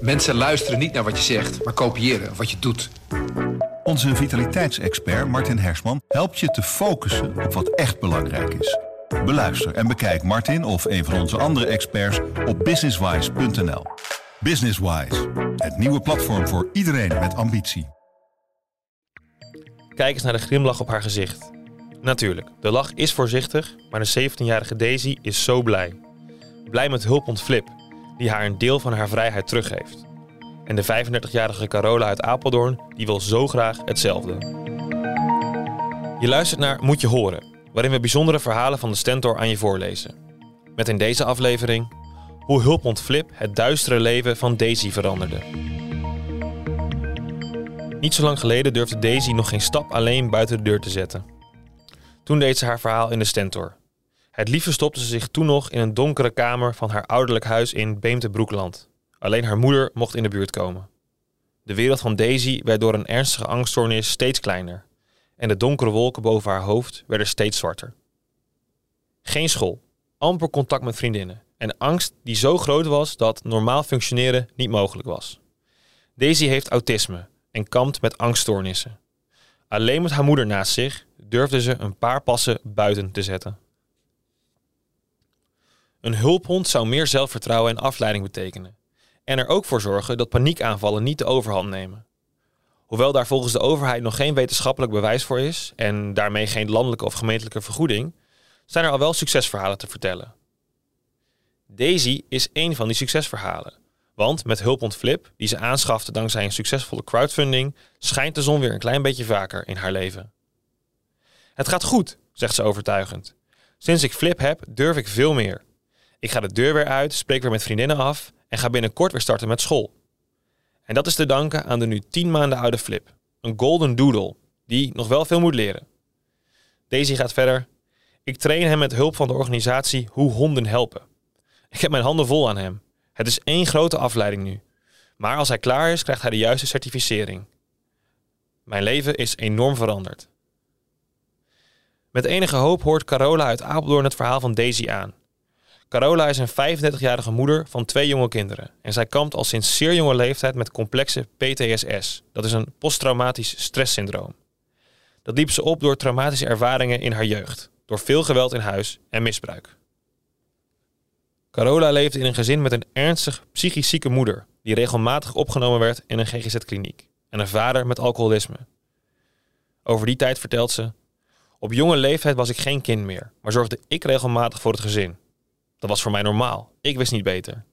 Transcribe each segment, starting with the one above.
Mensen luisteren niet naar wat je zegt, maar kopiëren wat je doet. Onze vitaliteitsexpert Martin Hersman helpt je te focussen op wat echt belangrijk is. Beluister en bekijk Martin of een van onze andere experts op businesswise.nl. Businesswise, het nieuwe platform voor iedereen met ambitie. Kijk eens naar de glimlach op haar gezicht. Natuurlijk, de lach is voorzichtig, maar de 17-jarige Daisy is zo blij. Blij met hulphond Flip, die haar een deel van haar vrijheid teruggeeft. En de 35-jarige Carola uit Apeldoorn, die wil zo graag hetzelfde. Je luistert naar Moet je horen, waarin we bijzondere verhalen van de Stentor aan je voorlezen. Met in deze aflevering hoe hulphond Flip het duistere leven van Daisy veranderde. Niet zo lang geleden durfde Daisy nog geen stap alleen buiten de deur te zetten. Toen deed ze haar verhaal in de Stentor. Het liefst stopte ze zich toen nog in een donkere kamer van haar ouderlijk huis in Beemte-Broekland. Alleen haar moeder mocht in de buurt komen. De wereld van Daisy werd door een ernstige angststoornis steeds kleiner. En de donkere wolken boven haar hoofd werden steeds zwarter. Geen school, amper contact met vriendinnen en angst die zo groot was dat normaal functioneren niet mogelijk was. Daisy heeft autisme en kampt met angststoornissen. Alleen met haar moeder naast zich durfde ze een paar passen buiten te zetten. Een hulphond zou meer zelfvertrouwen en afleiding betekenen. En er ook voor zorgen dat paniekaanvallen niet de overhand nemen. Hoewel daar volgens de overheid nog geen wetenschappelijk bewijs voor is en daarmee geen landelijke of gemeentelijke vergoeding, zijn er al wel succesverhalen te vertellen. Daisy is één van die succesverhalen. Want met hulphond Flip, die ze aanschafte dankzij een succesvolle crowdfunding, schijnt de zon weer een klein beetje vaker in haar leven. Het gaat goed, zegt ze overtuigend. Sinds ik Flip heb, durf ik veel meer. Ik ga de deur weer uit, spreek weer met vriendinnen af en ga binnenkort weer starten met school. En dat is te danken aan de nu 10 maanden oude Flip, een golden doodle, die nog wel veel moet leren. Daisy gaat verder. Ik train hem met hulp van de organisatie Hoe Honden Helpen. Ik heb mijn handen vol aan hem. Het is één grote afleiding nu. Maar als hij klaar is, krijgt hij de juiste certificering. Mijn leven is enorm veranderd. Met enige hoop hoort Carola uit Apeldoorn het verhaal van Daisy aan. Carola is een 35-jarige moeder van twee jonge kinderen en zij kampt al sinds zeer jonge leeftijd met complexe PTSS. Dat is een posttraumatisch stresssyndroom. Dat liep ze op door traumatische ervaringen in haar jeugd, door veel geweld in huis en misbruik. Carola leefde in een gezin met een ernstig psychisch zieke moeder, die regelmatig opgenomen werd in een GGZ-kliniek, en een vader met alcoholisme. Over die tijd vertelt ze: Op jonge leeftijd was ik geen kind meer, maar zorgde ik regelmatig voor het gezin. Dat was voor mij normaal. Ik wist niet beter.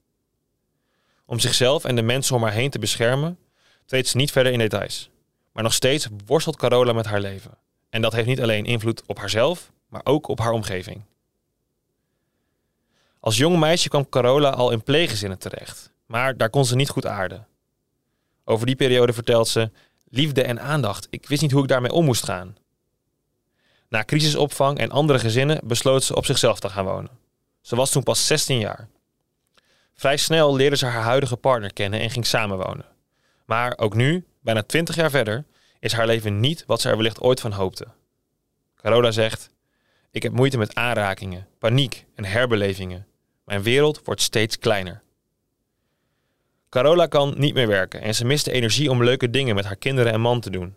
Om zichzelf en de mensen om haar heen te beschermen, treedt ze niet verder in details. Maar nog steeds worstelt Carola met haar leven. En dat heeft niet alleen invloed op haarzelf, maar ook op haar omgeving. Als jong meisje kwam Carola al in pleeggezinnen terecht, maar daar kon ze niet goed aarden. Over die periode vertelt ze: liefde en aandacht, ik wist niet hoe ik daarmee om moest gaan. Na crisisopvang en andere gezinnen besloot ze op zichzelf te gaan wonen. Ze was toen pas 16 jaar. Vrij snel leerde ze haar huidige partner kennen en ging samenwonen. Maar ook nu, bijna 20 jaar verder, is haar leven niet wat ze er wellicht ooit van hoopte. Carola zegt: Ik heb moeite met aanrakingen, paniek en herbelevingen. Mijn wereld wordt steeds kleiner. Carola kan niet meer werken en ze mist de energie om leuke dingen met haar kinderen en man te doen.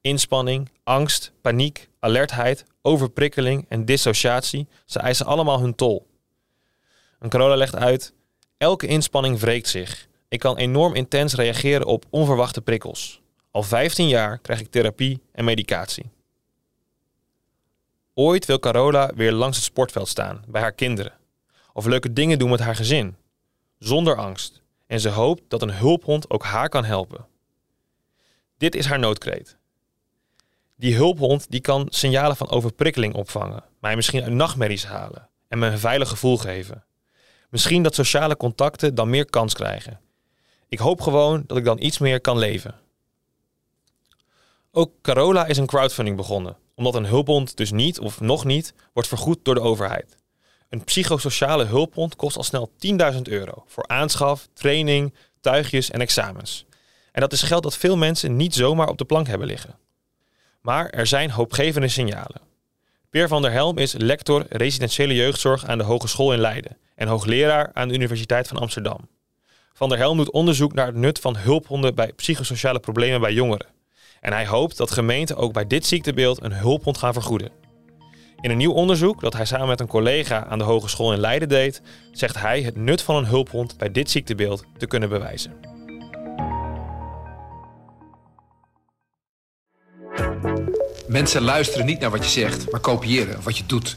Inspanning, angst, paniek, alertheid, overprikkeling en dissociatie, ze eisen allemaal hun tol. En Carola legt uit: Elke inspanning wreekt zich. Ik kan enorm intens reageren op onverwachte prikkels. Al 15 jaar krijg ik therapie en medicatie. Ooit wil Carola weer langs het sportveld staan, bij haar kinderen. Of leuke dingen doen met haar gezin. Zonder angst. En ze hoopt dat een hulphond ook haar kan helpen. Dit is haar noodkreet. Die hulphond die kan signalen van overprikkeling opvangen, mij misschien uit nachtmerries halen en me een veilig gevoel geven. Misschien dat sociale contacten dan meer kans krijgen. Ik hoop gewoon dat ik dan iets meer kan leven. Ook Carola is een crowdfunding begonnen, omdat een hulphond dus niet of nog niet wordt vergoed door de overheid. Een psychosociale hulphond kost al snel 10.000 euro voor aanschaf, training, tuigjes en examens. En dat is geld dat veel mensen niet zomaar op de plank hebben liggen. Maar er zijn hoopgevende signalen. Peer van der Helm is lector residentiële jeugdzorg aan de Hogeschool in Leiden en hoogleraar aan de Universiteit van Amsterdam. Van der Helm doet onderzoek naar het nut van hulphonden bij psychosociale problemen bij jongeren. En hij hoopt dat gemeenten ook bij dit ziektebeeld een hulphond gaan vergoeden. In een nieuw onderzoek dat hij samen met een collega aan de hogeschool in Leiden deed, zegt hij het nut van een hulphond bij dit ziektebeeld te kunnen bewijzen. Mensen luisteren niet naar wat je zegt, maar kopiëren wat je doet.